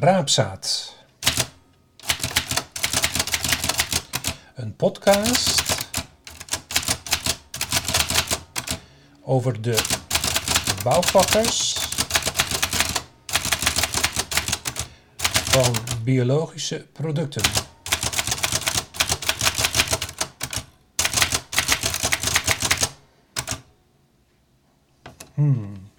Raapzaad. Een podcast over de bouwvakkers van biologische producten. Hmm.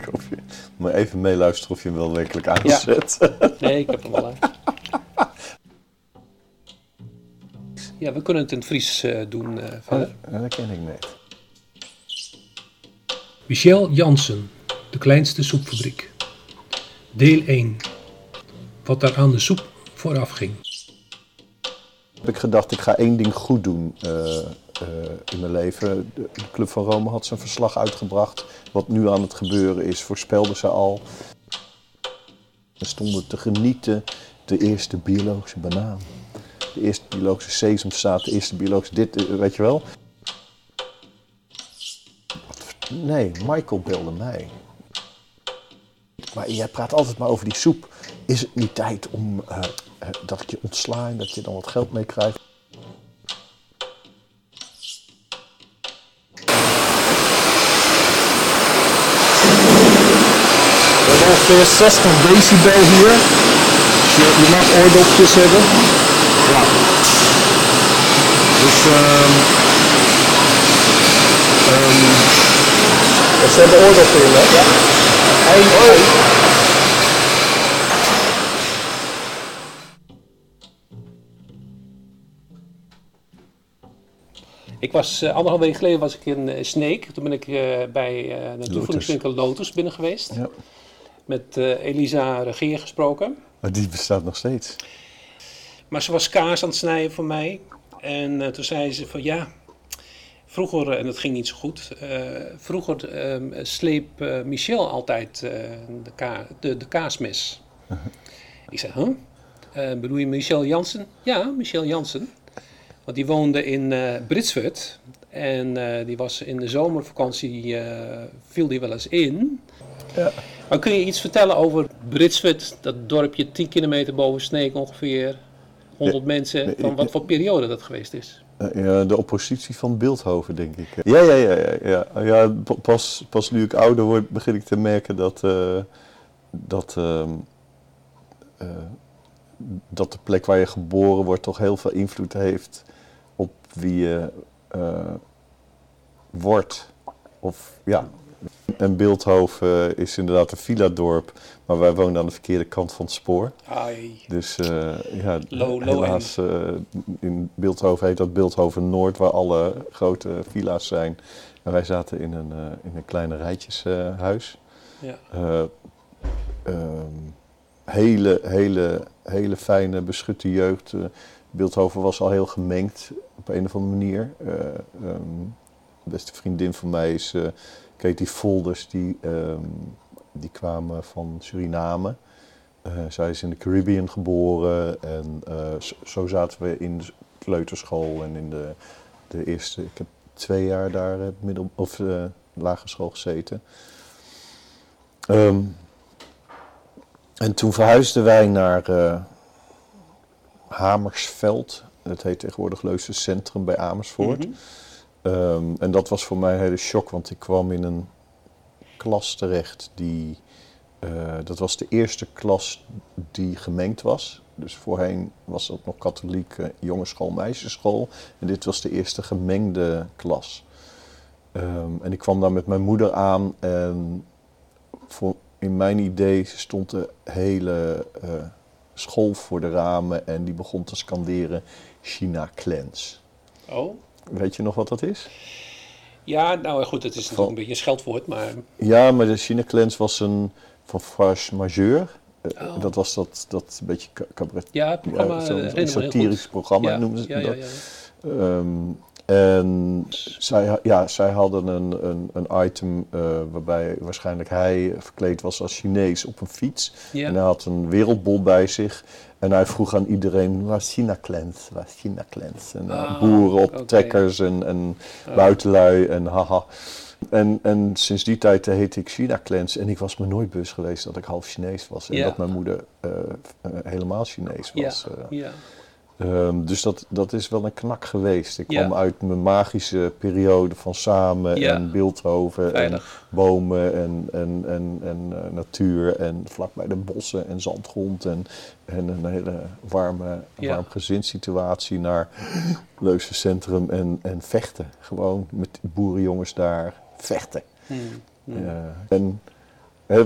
Kijk of je. Maar even meeluisteren of je hem wel werkelijk aanzet. Nee, ik heb hem al uit. Ja, we kunnen het in het Fries eh, doen eh, verder. Ja, dat ken ik niet. Michel Jansen, de kleinste soepfabriek. Deel 1. Wat daar aan de soep vooraf ging. Heb ik gedacht, ik ga één ding goed doen eh, in mijn leven. De, Club van Rome had zijn verslag uitgebracht. Wat nu aan het gebeuren is, voorspelden ze al. We stonden te genieten. De eerste biologische banaan. De eerste biologische sesamzaad. De eerste biologische dit, eh, weet je wel. Nee, Michael belde mij. Maar jij praat altijd maar over die soep. Is het niet tijd om eh, eh, dat ik je ontsla en dat je dan wat geld meekrijgt? We hebben ongeveer 60 decibel hier. Dus je, je mag oordopjes hebben. Ja. Dus ehm ehm ja, ze hebben oordoppen in, hè? Ja. Hey, hoi. Ik was uh, anderhalf week geleden was ik in uh, Sneek. Toen ben ik uh, bij uh, de toevoegingswinkel Lotus binnen geweest. Ja. Met Elisa Regeer gesproken. Maar die bestaat nog steeds. Maar ze was kaas aan het snijden voor mij. En toen zei ze van ja, vroeger, en dat ging niet zo goed, vroeger ehm, sleep Michel altijd de, ka de, de kaasmes. ik zei, huh? bedoel je Michel Jansen? Ja, Michel Jansen. Want die woonde in Britsford. En die was in de zomervakantie, viel die wel eens in. Ja. Maar kun je iets vertellen over Britsford, dat dorpje 10 kilometer boven Sneek ongeveer, 100 ja, mensen, nee, van wat voor periode dat geweest is? Ja, de oppositie van Beeldhoven, denk ik. Ja, ja, ja. ja, ja. ja pas, pas nu ik ouder word, begin ik te merken dat, dat ehm, dat de plek waar je geboren wordt toch heel veel invloed heeft op wie je wordt. Of ja. En Beeldhoven is inderdaad een villa-dorp, maar wij woonden aan de verkeerde kant van het spoor. Ai. Dus uh, ja, low, low helaas uh, in Beeldhoven heet dat Beeldhoven Noord, waar alle grote villa's zijn. En wij zaten in een, in een kleine rijtjeshuis. ja. Um, hele, hele, hele fijne, beschutte jeugd. Uh, Beeldhoven was al heel gemengd op een of andere manier. Uh, um, de beste vriendin van mij is uh, Katie Folders, die, um, die kwamen van Suriname. zij is in de Caribbean geboren en zo, zo, zaten we in de kleuterschool en in de, de eerste, ik heb twee jaar daar middel, of lagere school gezeten. Um, en toen verhuisden wij naar uh, Hamersveld. Dat heet tegenwoordig Leusden Centrum bij Amersfoort. Mhm. Um, en dat was voor mij een hele shock, want ik kwam in een klas terecht die... Uh, dat was de eerste klas die gemengd was. Dus voorheen was dat nog katholieke jongensschool, meisjesschool. En dit was de eerste gemengde klas. Um, en ik kwam daar met mijn moeder aan en voor, in mijn idee stond de hele uh, school voor de ramen en die begon te scanderen China Cleanse. Oh? Weet je nog wat dat is? Ja, nou goed, het is natuurlijk een beetje een scheldwoord, maar... Ja, maar de China Cleanse was een van Farce Majeur. Oh. Dat was dat, dat beetje cabaret. Ja, programma. Ja, Zo'n satirisch programma ja, noemden ze ja, dat. Um, En zij, ja, zij hadden een, een, een item eh, waarbij waarschijnlijk hij verkleed was als Chinees op een fiets. En hij had een wereldbol bij zich. En hij vroeg aan iedereen, waar is China Clans? Waar is China Clans? En eh, Ah, boeren op trekkers en, en Ah. buitenlui en haha. En, en sinds die tijd eh, heette ik China Clans. En ik was me nooit bewust geweest dat ik half Chinees was. En dat mijn moeder helemaal Chinees was. ja. Ehm, dus dat, dat is wel een knak geweest. Ik Ja. kwam uit mijn magische periode van samen Ja. en Beeldhoven en bomen en, en, en, en eh, natuur en vlakbij de bossen en zandgrond en, en een hele warme, Ja. warm gezinssituatie naar Leusden Centrum en, en vechten. Gewoon met boerenjongens daar vechten. Hmm, hmm. Ja, en,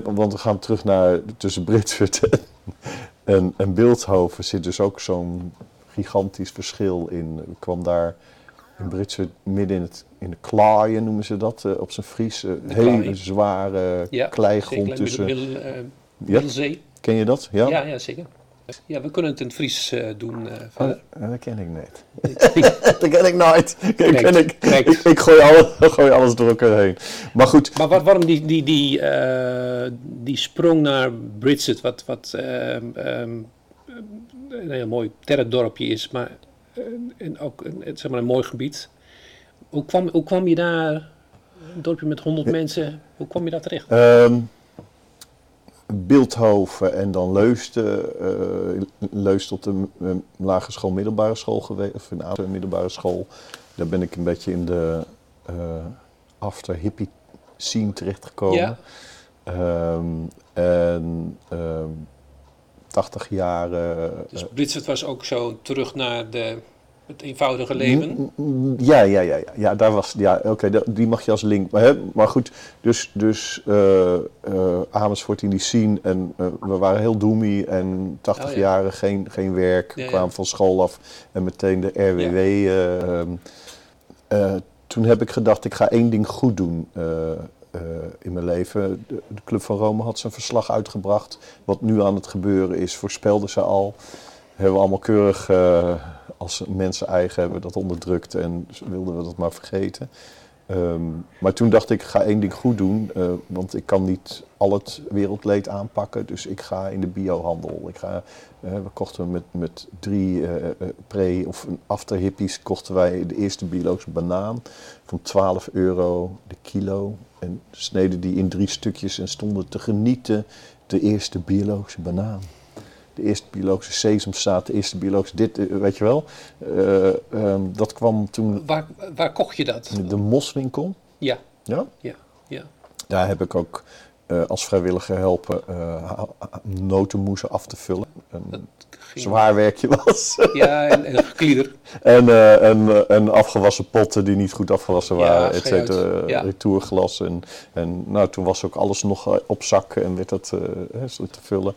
want we gaan terug naar tussen en, en, en Beeldhoven zit dus ook zo'n gigantisch verschil in. Ik kwam daar in Britsford midden in, het, in de klaaien, noemen ze dat, eh, op zijn Fries. eh, hele zware Ja, kleigrond zeker. tussen. Middel, middel, eh, Ja, Middelzee. ken je dat? Ja? Ja, ja, zeker. Ja, we kunnen het in het Fries doen eh, Oh, dat ken ik niet. dat ken ik nooit. Ik, ken ik, correct. ik, ik gooi, alle, gooi alles door elkaar heen. Maar goed, Maar wat, waarom die, die, die, die sprong naar Bridget, wat, wat ehm, ehm, een heel mooi terrendorpje is, maar eh, en ook een, het- zeg maar een mooi gebied. Hoe kwam, hoe kwam je daar, een dorpje met 100 mensen, hoe kwam je daar terecht? Ehm Beeldhoven en dan Leusden. eh Leusden op de eh, lagere school, middelbare school geweest. Of een middelbare school. Daar ben ik een beetje in de eh, after hippie scene terechtgekomen. Ja. Ehm, en ehm 80 jaar... eh, Dus Bridget was ook zo terug naar de, het eenvoudige leven. Mm, mm, Ja, ja, ja, ja, ja daar was, ja, oké, die mag je als link. Maar, hè, maar goed, dus, dus eh, eh, Amersfoort in die scene en we waren heel doomy en 80 Oh, ja. jaren geen, geen werk, Ja, kwamen van school af en meteen de RWW. eh, ehm, eh, toen heb ik gedacht, ik ga één ding goed doen eh, in mijn leven. De, Club van Rome had zijn verslag uitgebracht. Wat nu aan het gebeuren is, voorspelden ze al. Hebben we allemaal keurig eh, als mensen eigen hebben dat onderdrukt en wilden we dat maar vergeten. Ehm, maar toen dacht ik, ga één ding goed doen, eh, want ik kan niet al het wereldleed aanpakken. Dus ik ga in de biohandel. Ik ga, we kochten met, met drie pre- of een after hippies kochten wij de eerste biologische banaan van 12 euro de kilo. En sneden die in drie stukjes en stonden te genieten de eerste biologische banaan. De eerste biologische sesamzaad, de eerste biologische dit, eh, weet je wel. Eh, ehm, dat kwam toen Waar, waar kocht je dat? de moswinkel. Ja, Ja? ja, ja. Daar heb ik ook eh, als vrijwilliger helpen ha- notenmoezen af te vullen. Zwaar werkje was. Ja, en, en geklieder. en, eh, en, eh, en afgewassen potten die niet goed afgewassen Ja, waren, et cetera. Ja. Retourglas. En, en nou, toen was ook alles nog eh, op zak en werd dat eh, te vullen.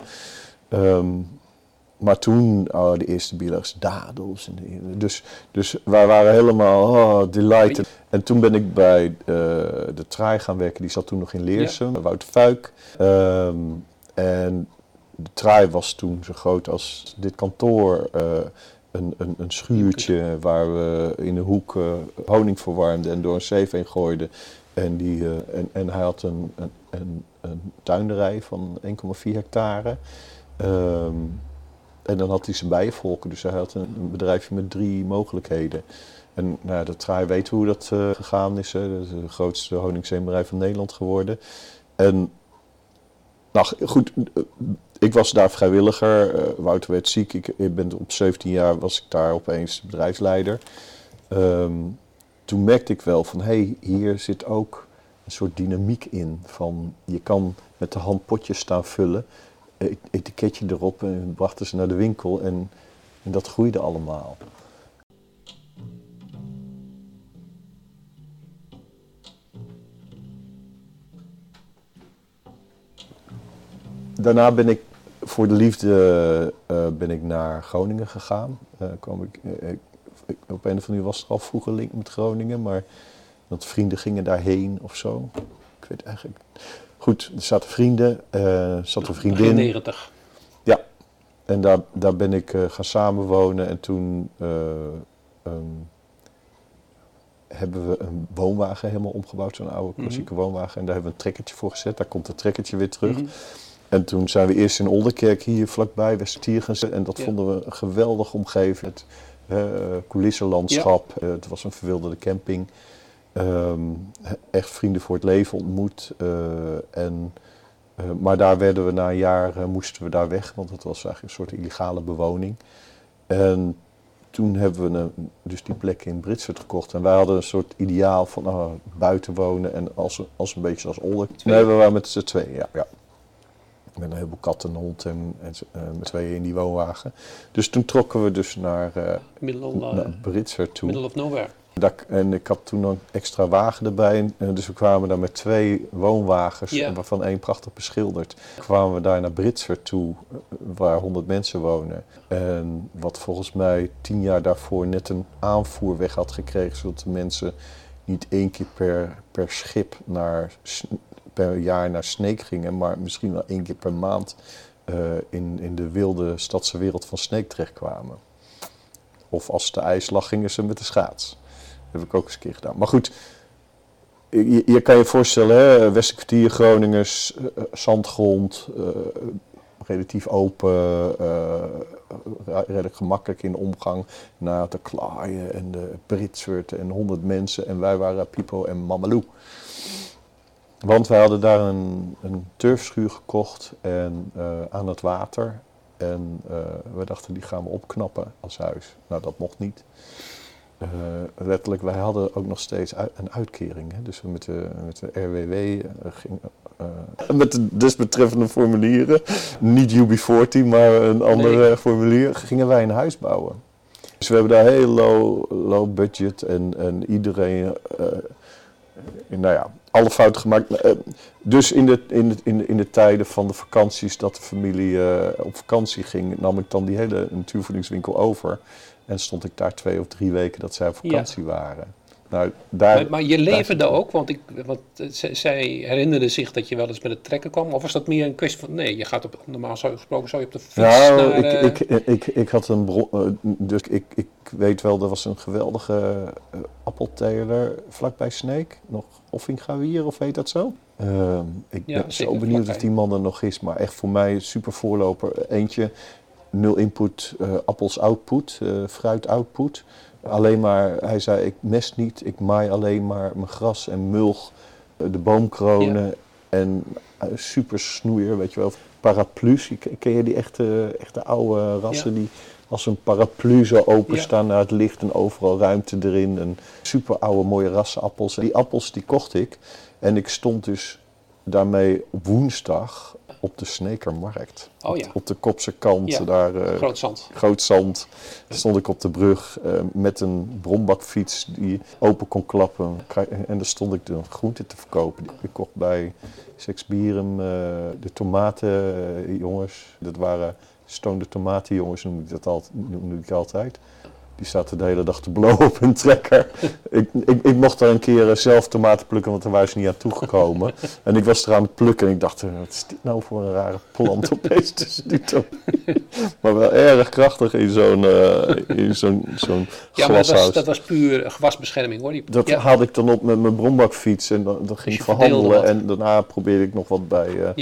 Ehm, maar toen, oh, de eerste biologische dadels. En de- dus, dus wij waren helemaal oh, delighted. En toen ben ik bij eh, de Traai gaan werken. Die zat toen nog in Leersum, bij Wouter Fuik. Ehm, en de Traai was toen zo groot als dit kantoor. eh, een, een, een schuurtje waar we in de hoek eh, honing verwarmden en door een zeef heen gooiden. En, die, eh, en, en hij had een, een, een, tuinderij van 1,4 hectare. Ehm, en dan had hij zijn bijenvolken, dus hij had een, bedrijfje met drie mogelijkheden. En nou, de Traai weet hoe dat gegaan is. Hè. Dat is de grootste honingzeemerij van Nederland geworden. En nou goed, ik was daar vrijwilliger. eh, Wouter werd ziek. Ik, ik ben op 17 jaar was ik daar opeens bedrijfsleider. Ehm, toen merkte ik wel van, hé, hey, hier zit ook een soort dynamiek in. Van, je kan met de hand potjes staan vullen, e- etiketje erop en brachten ze naar de winkel en, en dat groeide allemaal. Daarna ben ik voor de liefde eh, ben ik naar Groningen gegaan. Kwam ik, ik, ik- op een of andere manier was er al vroeger link met Groningen, maar dat vrienden gingen daarheen of zo. Ik weet eigenlijk. Goed, er zaten vrienden, eh zat een vriendin. 90. Ja, en daar, daar ben ik gaan samenwonen en toen eh, ehm, hebben we een woonwagen helemaal omgebouwd, zo'n oude klassieke woonwagen. En daar hebben we een trekkertje voor gezet. Daar komt het trekkertje weer terug. Mhm. En toen zijn we eerst in Olderkerk hier vlakbij, Westertier gaan zitten. En dat Ja. vonden we een geweldige omgeving. Het eh, coulissenlandschap, eh, het was een verwilderde camping. Ehm, echt vrienden voor het leven ontmoet. eh, en, eh, maar daar werden we na een jaar, moesten we daar weg, want het was eigenlijk een soort illegale bewoning. En toen hebben we een, dus die plek in Britsford gekocht. En wij hadden een soort ideaal van nou, buiten wonen en als, als een beetje als Older. Nee, we waren met z'n tweeën, ja. ja. Met een heleboel kat en hond en, en eh, met tweeën in die woonwagen. Dus toen trokken we dus naar, eh uh, naar Britsford toe. middle of nowhere. Daar- en ik had toen een extra wagen erbij. En, eh, dus we kwamen daar met twee woonwagens, waarvan één prachtig beschilderd. Kwamen we daar naar Britsford toe, eh, waar 100 mensen wonen. En wat volgens mij tien jaar daarvoor net een aanvoerweg had gekregen, zodat de mensen niet één keer per, per schip naar, per jaar naar Sneek gingen, maar misschien wel één keer per maand eh, in, in de wilde stadse wereld van Sneek terechtkwamen. Of als de ijs lag, gingen ze met de schaats. Dat heb ik ook eens een keer gedaan. Maar goed, je, kan je voorstellen, hè, Westerkwartier, Groningers, eh, zandgrond, eh, relatief open, redelijk gemakkelijk in omgang naar de klaaien en de Britswurt en honderd mensen. En wij waren Pipo en Mamalou. Want wij hadden daar een, een turfschuur gekocht en, eh, aan het water. En eh, we dachten, die gaan we opknappen als huis. Nou, dat mocht niet. Eh, letterlijk, wij hadden ook nog steeds een uitkering. Hè? Dus we met de, met de RWW gingen. eh, met de desbetreffende formulieren, niet UB40, maar een ander Nee. eh, formulier, gingen wij een huis bouwen. Dus we hebben daar heel low, low budget en, en iedereen, nou ja, alle fouten gemaakt. Eh, dus in de, in, de, in, de, in de tijden van de vakanties dat de familie eh, op vakantie ging, nam ik dan die hele natuurvoedingswinkel over. En stond ik daar twee of drie weken dat zij op Ja. vakantie waren. Nou, daar, Maar, maar je leverde daar- ook, want, ik, want eh, zij herinnerde zich dat je wel eens met het trekken kwam. Of was dat meer een kwestie van, nee, je gaat op, normaal zou je gesproken zou je op de fiets Nou, naar... ik, eh, ik, ik, ik had een bron, eh, dus ik, ik weet wel, er was een geweldige eh, appelteler vlakbij Sneek, nog Offingawier of heet dat zo? Ehm, ik Ja, ben zeker, zo benieuwd of die man er nog is, maar echt voor mij super voorloper. Eentje, nul input, eh, appels output, eh, fruit output. Alleen maar, hij zei, ik mest niet, ik maai alleen maar mijn gras en mulch, eh, de boomkronen en eh, super snoeier, weet je wel. Paraplu's, ken je die echte, echte oude rassen die als een paraplu zo openstaan naar het licht en overal ruimte erin. En super oude mooie rassenappels. Die appels die kocht ik en ik stond dus daarmee op woensdag op de Snekermarkt. Oh ja. Op de Kopse kant, Ja, daar eh, Groot zand. groot zand. stond ik op de brug eh, met een brombakfiets die open kon klappen. En daar stond ik de groenten te verkopen. Ik kocht bij Sex Bierum eh, de tomatenjongens. Dat waren stoonde tomatenjongens, noemde ik dat altijd, noemde ik altijd. Die zaten de hele dag te blowen op hun trekker. ik, ik, ik mocht daar een keer eh, zelf tomaten plukken, want daar waren ze niet aan toegekomen. en ik was er aan het plukken en ik dacht, eh, wat is dit nou voor een rare plant opeens tussen die tomaten? maar wel erg krachtig in zo'n eh, in zo'n zo'n Ja, maar dat was, dat was puur gewasbescherming hoor. Die, Dat ja, haalde ik dan op met mijn brombakfiets en dan, dan ging Dus ik verhandelen. En daarna probeerde ik nog wat bij,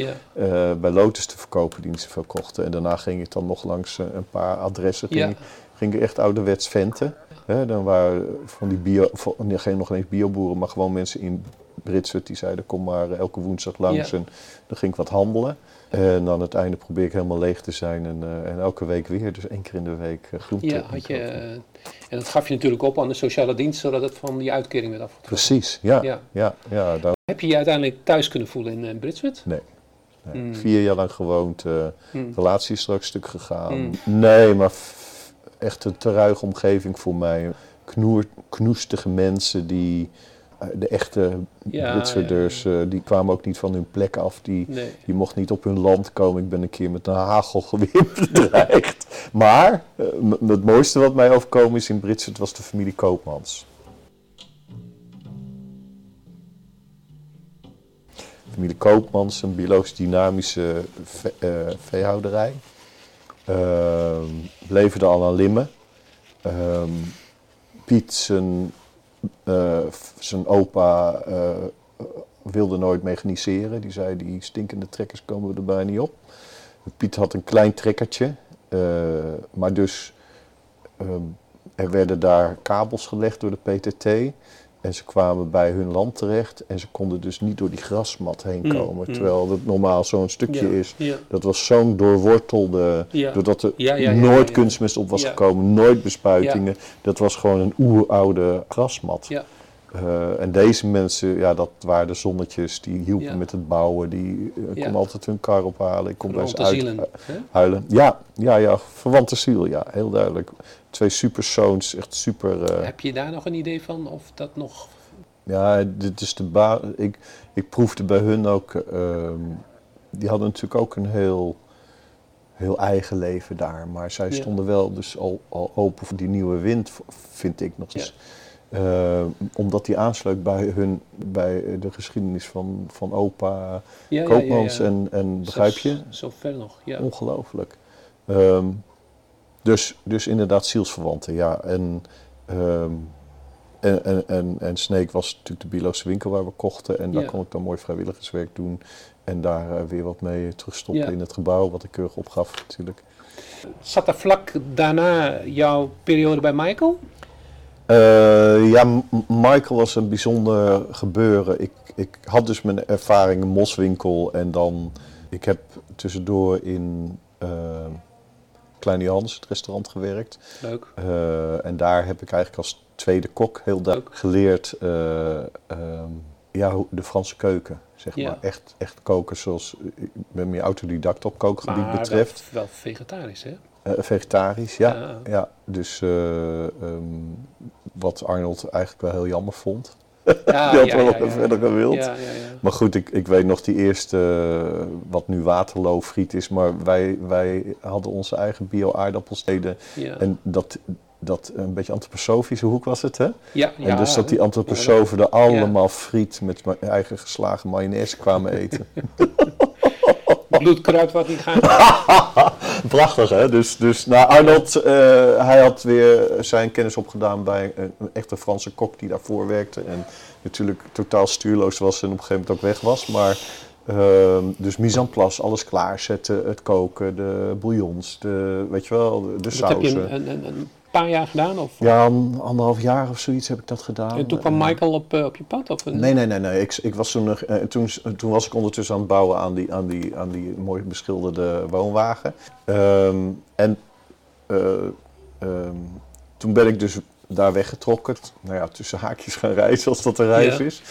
bij Lotus te verkopen die niet zoveel kochten. En daarna ging ik dan nog langs een paar adressen. Ging, Ja. Ging ik echt ouderwets venten. Hè, dan waren van die bio, van, geen nog eens bioboeren, maar gewoon mensen in Britswert die zeiden kom maar elke woensdag langs. Ja. En dan ging ik wat handelen. En aan het einde probeer ik helemaal leeg te zijn en, eh, en elke week weer, dus één keer in de week uh, groente. ja, had je, eh, en dat gaf je natuurlijk op aan de sociale dienst, zodat het van die uitkering werd afgetrokken. Precies, ja. Ja. ja. ja, daar, Heb je je uiteindelijk thuis kunnen voelen in Britswit? nee. nee. Hmm. Vier jaar lang gewoond, Hmm. relatie is straks stuk gegaan. Hmm. Nee, maar echt een te ruige omgeving voor mij. Knoer, knoestige mensen die, eh, de echte Ja, die kwamen ook niet van hun plek af. Die, Nee. die mocht niet op hun land komen. Ik ben een keer met een hagelgeweer bedreigd. Maar eh, het mooiste wat mij overkomen is in Britserd was de familie Koopmans. Familie Koopmans, een biologisch dynamische ve- eh, veehouderij. Ehm bleven er al aan limmen. Ehm Piet, zijn eh, zijn opa eh, wilde nooit mechaniseren. Die zei, die stinkende trekkers komen we er bijna niet op. Piet had een klein trekkertje, eh, maar dus ehm, er werden daar kabels gelegd door de PTT. En ze kwamen bij hun land terecht en ze konden dus niet door die grasmat heen Mm, komen. mm. Terwijl het normaal zo'n stukje Ja, is. Ja. Dat was zo'n doorwortelde, Ja. doordat er nooit kunstmest op was gekomen, nooit bespuitingen. Dat was gewoon een oeroude grasmat. Eh, en deze mensen, ja, dat waren de zonnetjes, die hielpen Ja. met het bouwen. Die uh, Ja. kon altijd hun kar ophalen. Ik kon bij ze Verwante uit, zielen. hè? huilen. Ja, ja, ja, verwante ziel, ja, heel duidelijk. Twee superzoons, echt super. eh, Heb je daar nog een idee van of dat nog... ja, dit is de ik, ik proefde bij hun ook. ehm, die hadden natuurlijk ook een heel, heel eigen leven daar. Maar zij Ja. stonden wel dus al, al open voor die nieuwe wind, vind ik nog eens. Eh, omdat die aansluit bij hun, bij de geschiedenis van, van opa Ja, Koopmans En, en begrijp je? Zo, zo ver nog, ja. Ongelooflijk. Ehm, dus, dus inderdaad zielsverwanten, ja. En, ehm, en, en, en, en Sneek was natuurlijk de biologische winkel waar we kochten. En daar kon ik dan mooi vrijwilligerswerk doen. En daar eh, weer wat mee terugstoppen in het gebouw, wat ik keurig opgaf natuurlijk. Zat er vlak daarna jouw periode bij Michael? Eh, ja, Michael was een bijzonder gebeuren. Ik, ik had dus mijn ervaring in Moswinkel en dan... Ik heb tussendoor in eh Kleine Johannes, het restaurant, gewerkt. Leuk. Eh, en daar heb ik eigenlijk als tweede kok heel duidelijk geleerd... eh, ehm, ja, de Franse keuken, zeg Ja. maar. Echt, echt koken zoals... Ik ben meer autodidact op kookgebied betreft. Wel, wel vegetarisch, hè? Eh, vegetarisch, ja. Ja. ja. dus eh, ehm, wat Arnold eigenlijk wel heel jammer vond. Ja, Die had wel verder gewild. Ja, ja, ja. Maar goed, ik, ik weet nog die eerste, eh, wat nu Waterloo friet is, maar wij, wij hadden onze eigen bio-aardappelsteden. ja. En dat, dat een beetje antroposofische hoek was het, hè? ja, en dus dat die antroposofen er allemaal friet met mijn eigen geslagen mayonaise kwamen eten. bloedkruid wat niet gaat. Prachtig, hè? Dus, dus nou, Arnold, eh, hij had weer zijn kennis opgedaan bij een, een echte Franse kok die daarvoor werkte. En natuurlijk totaal stuurloos was en op een gegeven moment ook weg was. Maar, ehm, dus mise en place, alles klaarzetten, het koken, de bouillons, de, weet je wel, de, de heb je een paar jaar gedaan? Of? Ja, anderhalf jaar of zoiets heb ik dat gedaan. En toen kwam Michael op, eh, op je pad? Of. Nee, nee, nee. nee. Ik, ik was toen, eh, toen, toen was ik ondertussen aan het bouwen aan die, aan die, aan die mooi beschilderde woonwagen. Ehm, en eh, ehm, toen ben ik dus daar weggetrokken. Nou ja, tussen haakjes gaan reizen, als dat een reis Ja. is.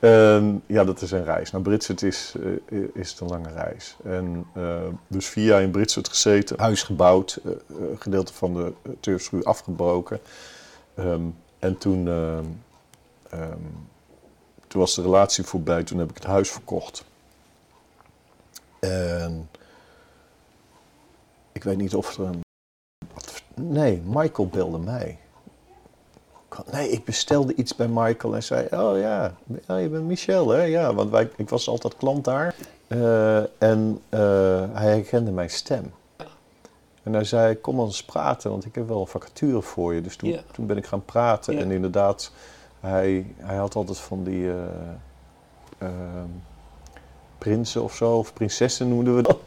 Ehm, ja, dat is een reis. Nou, Britset is, eh, is het een lange reis. En eh, dus vier jaar in Britset gezeten, huis gebouwd, eh, gedeelte van de uh, turfschuur afgebroken. Ehm, en toen, ehm, toen was de relatie voorbij, toen heb ik het huis verkocht. En ik weet niet of er een. Nee, Michael belde mij. Nee, ik bestelde iets bij Michael en zei: Oh ja, ja je bent Michel, hè? Ja, want wij, ik was altijd klant daar. Eh, en eh, hij herkende mijn stem. En hij zei: Kom eens praten, want ik heb wel een vacature voor je. Dus toen, ben ik gaan praten. En inderdaad, hij, hij had altijd van die. eh, prinsen of zo, of prinsessen noemden we dat.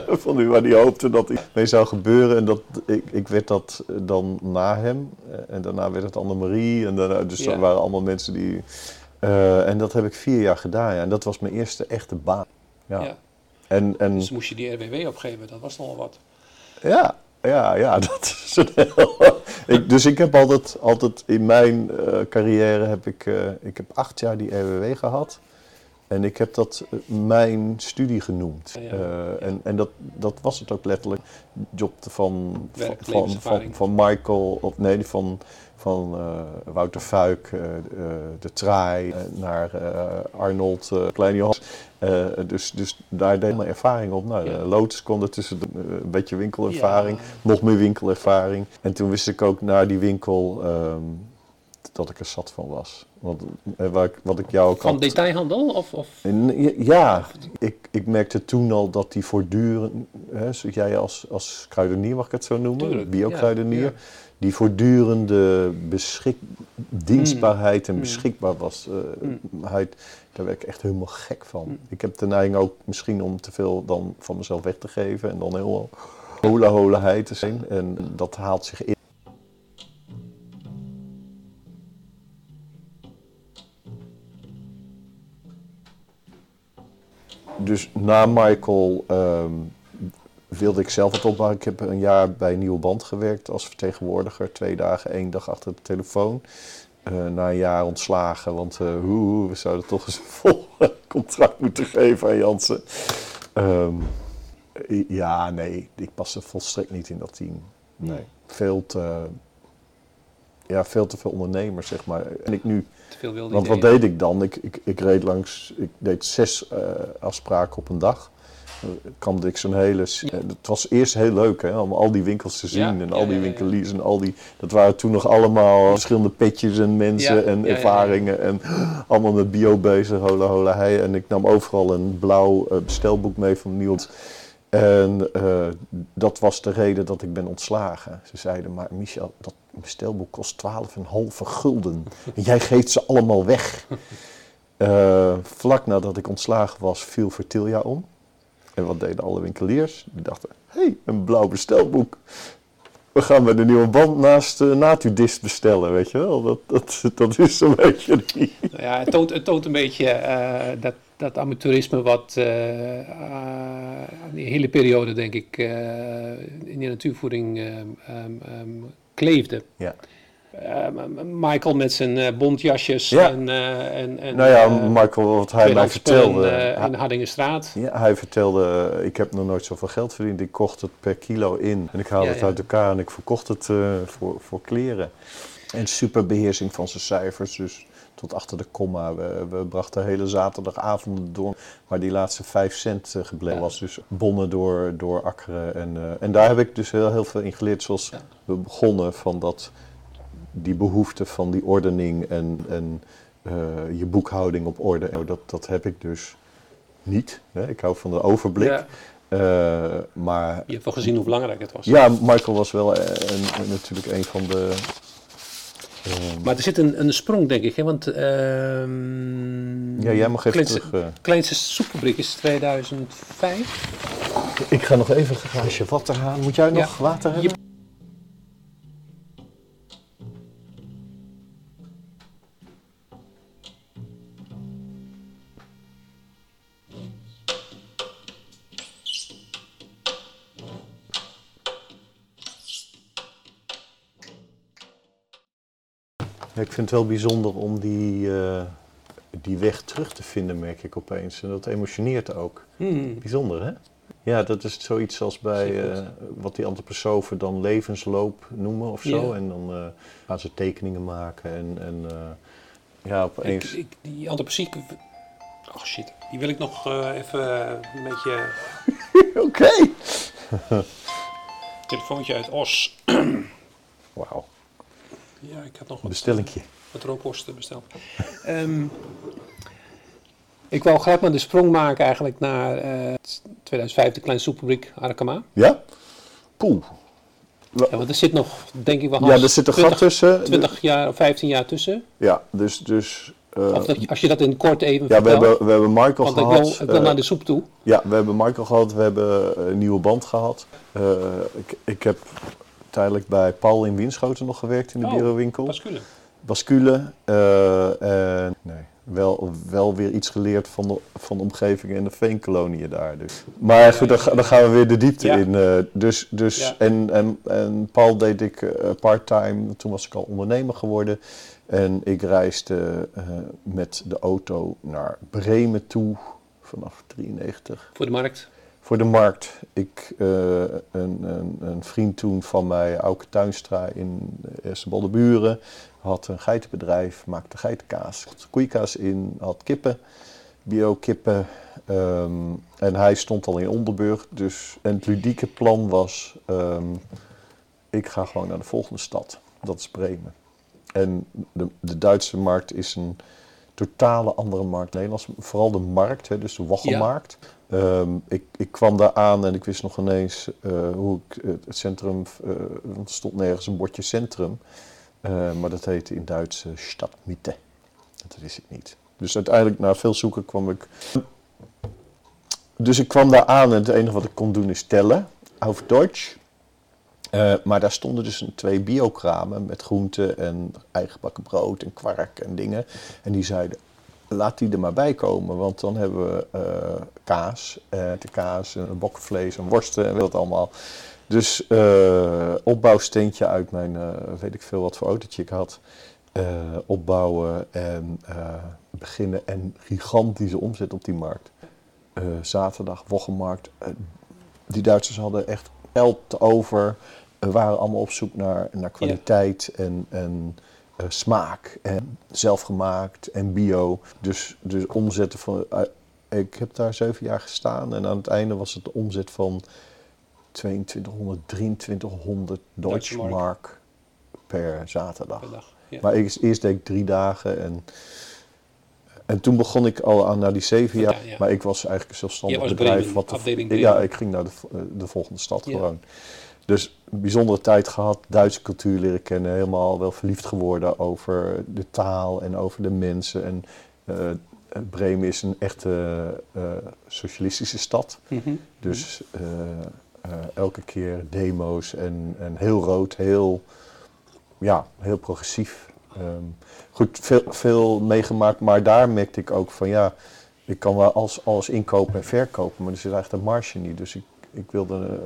van die waar hij hoopte dat hij mee zou gebeuren. En dat, ik, ik werd dat eh, dan na hem. Eh, En daarna werd het Annemarie. En daarna, dus Ja. dat waren allemaal mensen die... eh, en dat heb ik vier jaar gedaan. Ja. En dat was mijn eerste echte baan. Ja. Ja. En, en, Dus moest je die RWW opgeven, dat was nogal wat. ja, ja, ja, dat is een heel... ik, dus ik heb altijd, altijd in mijn carrière heb ik, ik heb acht jaar die RWW gehad. En ik heb dat eh, mijn studie genoemd. Ja, ja. Eh, en en dat, dat was het ook letterlijk. Job van, van, van, van, Werklevenservaring. van Michael, of nee, van, van eh, Wouter Fuik, de Traai, naar Arnold, Klein Johannes. Eh, dus, dus daar deed ik mijn ervaring op. Nou, de Lotus kon ertussen eh, een beetje winkelervaring, Ja. nog meer winkelervaring. En toen wist ik ook na die winkel ehm, dat ik er zat van was. Want eh, ik, wat ik jou ook Van had- detailhandel? Of, of... ja, ik, ik merkte toen al dat die voortdurend, hè, zoals jij als, als kruidenier mag ik het zo noemen, bio-kruidenier, ja, ja. die voortdurende beschik, dienstbaarheid en Mm. beschikbaar was. eh, Mm. daar werd ik echt helemaal gek van. Mm. Ik heb de neiging ook misschien om te veel dan van mezelf weg te geven en dan heel hola hola hij te zijn. En dat haalt zich in. Dus na Michael ehm, wilde ik zelf het opbouwen. Ik heb een jaar bij Nieuwe Band gewerkt als vertegenwoordiger. Twee dagen, één dag achter de telefoon. Eh, na een jaar ontslagen, want eh, hoe, we zouden toch eens een vol contract moeten geven aan Jansen. Ehm, ja, nee, ik paste volstrekt niet in dat team. Nee, veel te, ja, veel te veel ondernemers, zeg maar. En ik nu Te veel wilde want wat deed ik dan? Ik, ik, ik reed langs, ik deed zes eh, afspraken op een dag. Dan kwam ik zo'n hele. eh, Het was eerst heel leuk, hè, om al die winkels te zien Ja, en al die winkeliers en al die. Dat waren toen nog allemaal verschillende petjes en mensen en ervaringen en allemaal met bio bezig, hola hola hei. En ik nam overal een blauw eh, bestelboek mee van Niels. En eh, dat was de reden dat ik ben ontslagen. Ze zeiden, maar Michel, dat bestelboek kost 12,5 gulden. En jij geeft ze allemaal weg. Eh, vlak nadat ik ontslagen was, viel Vertilia om. En wat deden alle winkeliers? Die dachten, hé, hey, een blauw bestelboek. We gaan bij de nieuwe band naast uh, Natudist bestellen, weet je wel. Dat, dat, dat is zo'n beetje. Nou ja, het toont, het toont een beetje eh, dat, dat amateurisme wat eh, eh, die hele periode, denk ik, eh, in de natuurvoeding eh, ehm, kleefde. Ja. Eh, Michael met zijn eh, bontjasjes Ja. en, eh, en, en Nou ja, eh, Michael, wat hij mij vertelde... in Hardingenstraat. Ja, hij vertelde, ik heb nog nooit zoveel geld verdiend. Ik kocht het per kilo in. En ik haalde Ja, het uit elkaar en ik verkocht het voor, voor kleren. En superbeheersing van zijn cijfers. Dus tot achter de komma. We, we brachten hele zaterdagavonden door. Maar die laatste vijf cent eh, gebleven was. Dus bonnen door, door akkeren. En, eh, en daar heb ik dus heel, heel veel in geleerd. Zoals we begonnen van dat, die behoefte van die ordening. En, en eh, je boekhouding op orde. En dat, dat heb ik dus niet. Hè? Ik hou van de overblik. Ja, maar je hebt wel gezien hoe belangrijk het was. ja, Michael was wel natuurlijk een van de. Ehm, Maar er zit een, een sprong, denk ik. Hè? Want ehm, ja, jij mag even kleinste, terug. eh. kleinste soepfabriek is 2005. Ik ga nog even een glaasje water halen. Moet jij nog Ja. water hebben? Ja, ik vind het wel bijzonder om die, eh, die weg terug te vinden, merk ik opeens. En dat emotioneert ook. Hmm. Bijzonder, hè? Ja, dat is zoiets als bij eh, wat die antroposofen dan levensloop noemen of zo. Ja. En dan eh, gaan ze tekeningen maken en, en ja, Ik, opeens... ik, die antropoziek... Oh shit, die wil ik nog even een beetje... Oké! Telefoontje uit Os. Wauw, ik had nog een wat, bestellingje. wat rookworsten besteld. Ehm, ik wou gelijk maar de sprong maken eigenlijk naar eh 2005, de kleine soepfabriek Arkema. Ja? Poeh. Ja, want er zit nog, denk ik wel, Ja, er zit een 20, gat tussen. 20 jaar of 15 jaar tussen. Ja, dus... dus eh, Of dat, als je dat in kort even ja, we hebben, we hebben Michael want gehad. wil, ik wil eh, naar de soep toe. Ja, we hebben Michael gehad, we hebben een nieuwe band gehad. Eh, ik, ik heb tijdelijk bij Paul in Winschoten nog gewerkt in de Oh. Pascule. Bascule. eh, en nee, wel, wel weer iets geleerd van de, van de omgeving en de veenkoloniën daar. Dus. Maar goed, dan, ga- dan gaan we weer de diepte Ja. in. eh, dus, dus, Ja. en, en, en Paul deed ik eh, part-time, toen was ik al ondernemer geworden. En ik reisde met de auto naar Bremen toe vanaf 93 Voor de markt. Voor de markt. Ik, eh, een, een, een vriend toen van mij, Auke Tuinstra in Eerste Buren, had een geitenbedrijf, maakte geitenkaas, koeikaas in, had kippen, bio-kippen. ehm, en hij stond al in Onderburg, dus en het ludieke plan was, ehm, ik ga gewoon naar de volgende stad, dat is Bremen. En de, de Duitse markt is een totale andere markt. Nederlands, vooral de markt, hè, dus de waggelmarkt. Ehm, ik, ik kwam daar aan en ik wist nog ineens eh, hoe ik het centrum, want er stond nergens een bordje centrum. Eh, maar dat heette in Duits uh, Stadtmitte. Dat wist ik niet. Dus uiteindelijk, na veel zoeken, kwam ik. Dus ik kwam daar aan en het enige wat ik kon doen is tellen, auf Deutsch. Uh, maar daar stonden dus twee biokramen met groenten en eigen bakken brood en kwark en dingen. En die zeiden, laat die er maar bij komen, want dan hebben we uh, kaas, uh, de kaas, een bokvlees, een worsten en wat allemaal. Dus opbouwsteentje uit mijn, weet ik veel wat voor autootje ik had, opbouwen en beginnen en gigantische omzet op die markt. zaterdag, woggenmarkt. die Duitsers hadden echt geld over, waren allemaal op zoek naar, naar kwaliteit ja. en... en uh, smaak en zelfgemaakt en bio. Dus, dus omzetten van. Uh, ik heb daar zeven jaar gestaan en aan het einde was het de omzet van 2200, 2300 Deutsche Mark. Per zaterdag. Per dag, ja. Maar ik, eerst deed ik drie dagen en. En toen begon ik al aan naar die zeven jaar, ja, ja. maar ik was eigenlijk een zelfstandig bedrijf. Wat de, ja, ik ging naar de, de volgende stad gewoon. Dus een bijzondere tijd gehad, Duitse cultuur leren kennen, helemaal wel verliefd geworden over de taal en over de mensen. En uh, Bremen is een echte uh, socialistische stad. Mm -hmm. Dus uh, elke keer demo's en, en heel rood, heel, ja, heel progressief. Um, goed, veel, veel meegemaakt, maar daar merkte ik ook van ja, ik kan wel alles, alles inkopen en verkopen, maar er zit eigenlijk de marge niet. Dus ik ik wilde,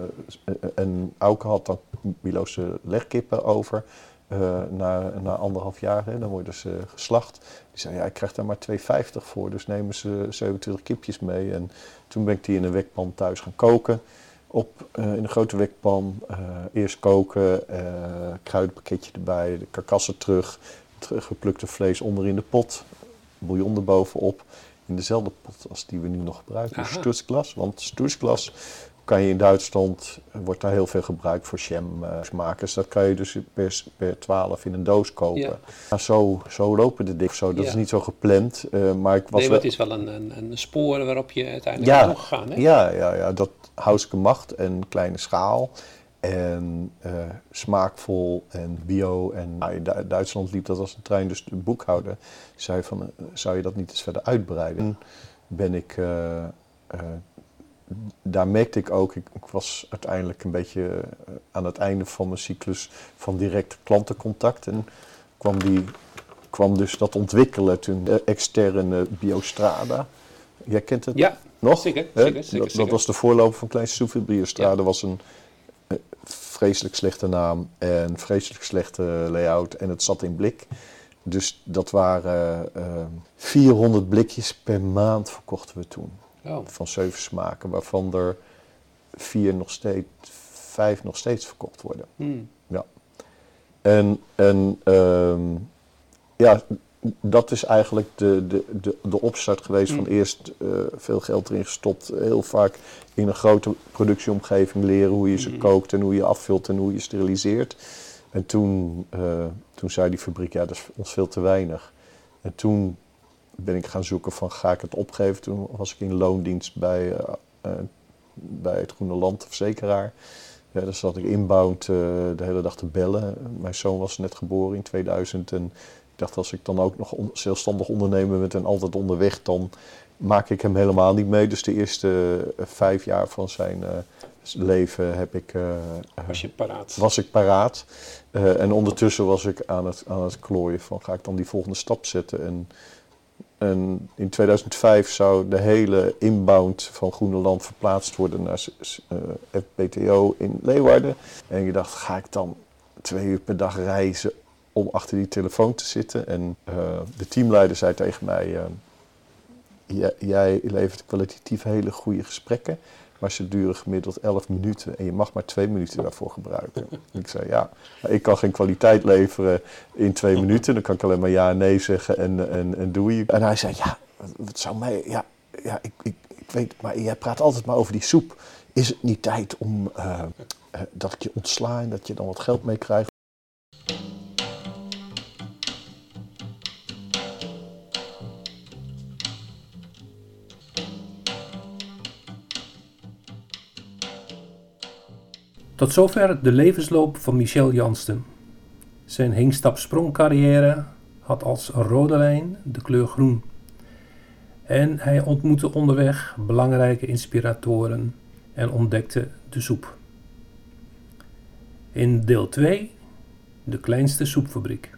uh, en Auke had dan Milo's legkippen over. Uh, na, na anderhalf jaar, hè, dan worden ze geslacht. Die zei, ja, ik krijg daar maar 2,50 voor, dus nemen ze 27 kipjes mee. En toen ben ik die in een wekpan thuis gaan koken. Op, uh, in een grote wekpan, eerst koken, kruidenpakketje erbij, de karkassen terug, het geplukte vlees onder in de pot, bouillon erbovenop. In dezelfde pot als die we nu nog gebruiken, Sturzglas. Want Sturzglas kan je in Duitsland, wordt daar heel veel gebruikt voor jammakers. dat kan je dus per, per 12 in een doos kopen. Ja. Zo, zo lopen de dingen. Zo, dat is niet zo gepland. Uh, maar ik was nee, maar het is wel een, een, een spoor waarop je uiteindelijk ja, gegaan. Hè? Ja, ja, ja, dat huiselijke macht en kleine schaal. En uh, smaakvol en bio. En nou, in Duitsland liep dat als een trein. Dus de boekhouder zei van, uh, zou je dat niet eens verder uitbreiden? En ben ik daar merkte ik ook, ik, ik, was uiteindelijk een beetje eh, aan het einde van mijn cyclus van direct klantencontact. En kwam, die, kwam dus dat ontwikkelen toen externe Biostrada. Jij kent het ja, nog? Zeker, zeker, dat, zeker, dat, was de voorloper van Klein Soefie. Biostrada ja. was een uh, vreselijk slechte naam en vreselijk slechte layout en het zat in blik. Dus dat waren uh, 400 blikjes per maand verkochten we toen. Oh. Van zeven smaken, waarvan er vier nog steeds, vijf nog steeds verkocht worden. Hmm. Ja. En, en um, ja, dat is eigenlijk de, de, de, de opstart geweest van hmm. eerst uh, veel geld erin gestopt. Heel vaak in een grote productieomgeving leren hoe je ze hmm. kookt en hoe je afvult en hoe je steriliseert. En toen, uh, toen zei die fabriek, ja, dat is ons veel te weinig. En toen ben ik gaan zoeken van ga ik het opgeven. Toen was ik in loondienst bij, uh, uh, bij het Groene Land Verzekeraar. Ja, daar zat ik inbound uh, de hele dag te bellen. Mijn zoon was net geboren in 2000 en ik dacht als ik dan ook nog on zelfstandig ondernemer ben en altijd onderweg, dan maak ik hem helemaal niet mee. Dus de eerste vijf jaar van zijn leven heb ik, was, je paraat? was ik paraat. en ondertussen was ik aan het, aan het klooien van ga ik dan die volgende stap zetten. En en in 2005 zou de hele inbound van Groenland verplaatst worden naar eh, FPTO in Leeuwarden. En je dacht, ga ik dan twee uur per dag reizen om achter die telefoon te zitten? En uh, de teamleider zei tegen mij, uh, jij levert kwalitatief hele goede gesprekken. Maar ze duren gemiddeld 11 minuten en je mag maar twee minuten daarvoor gebruiken. ik zei ja, ik kan geen kwaliteit leveren in twee minuten. Dan kan ik alleen maar ja en nee zeggen en, en, en doe je. En hij zei ja, wat zou mij, ja, ja ik, ik, ik weet, maar jij praat altijd maar over die soep. Is het niet tijd om uh, uh, dat ik je ontsla en dat je dan wat geld mee krijgt? Tot zover de levensloop van Michel Jansten. Zijn hingstap-sprongcarrière had als rode lijn de kleur groen. En hij ontmoette onderweg belangrijke inspiratoren en ontdekte de soep. In deel 2 de kleinste soepfabriek.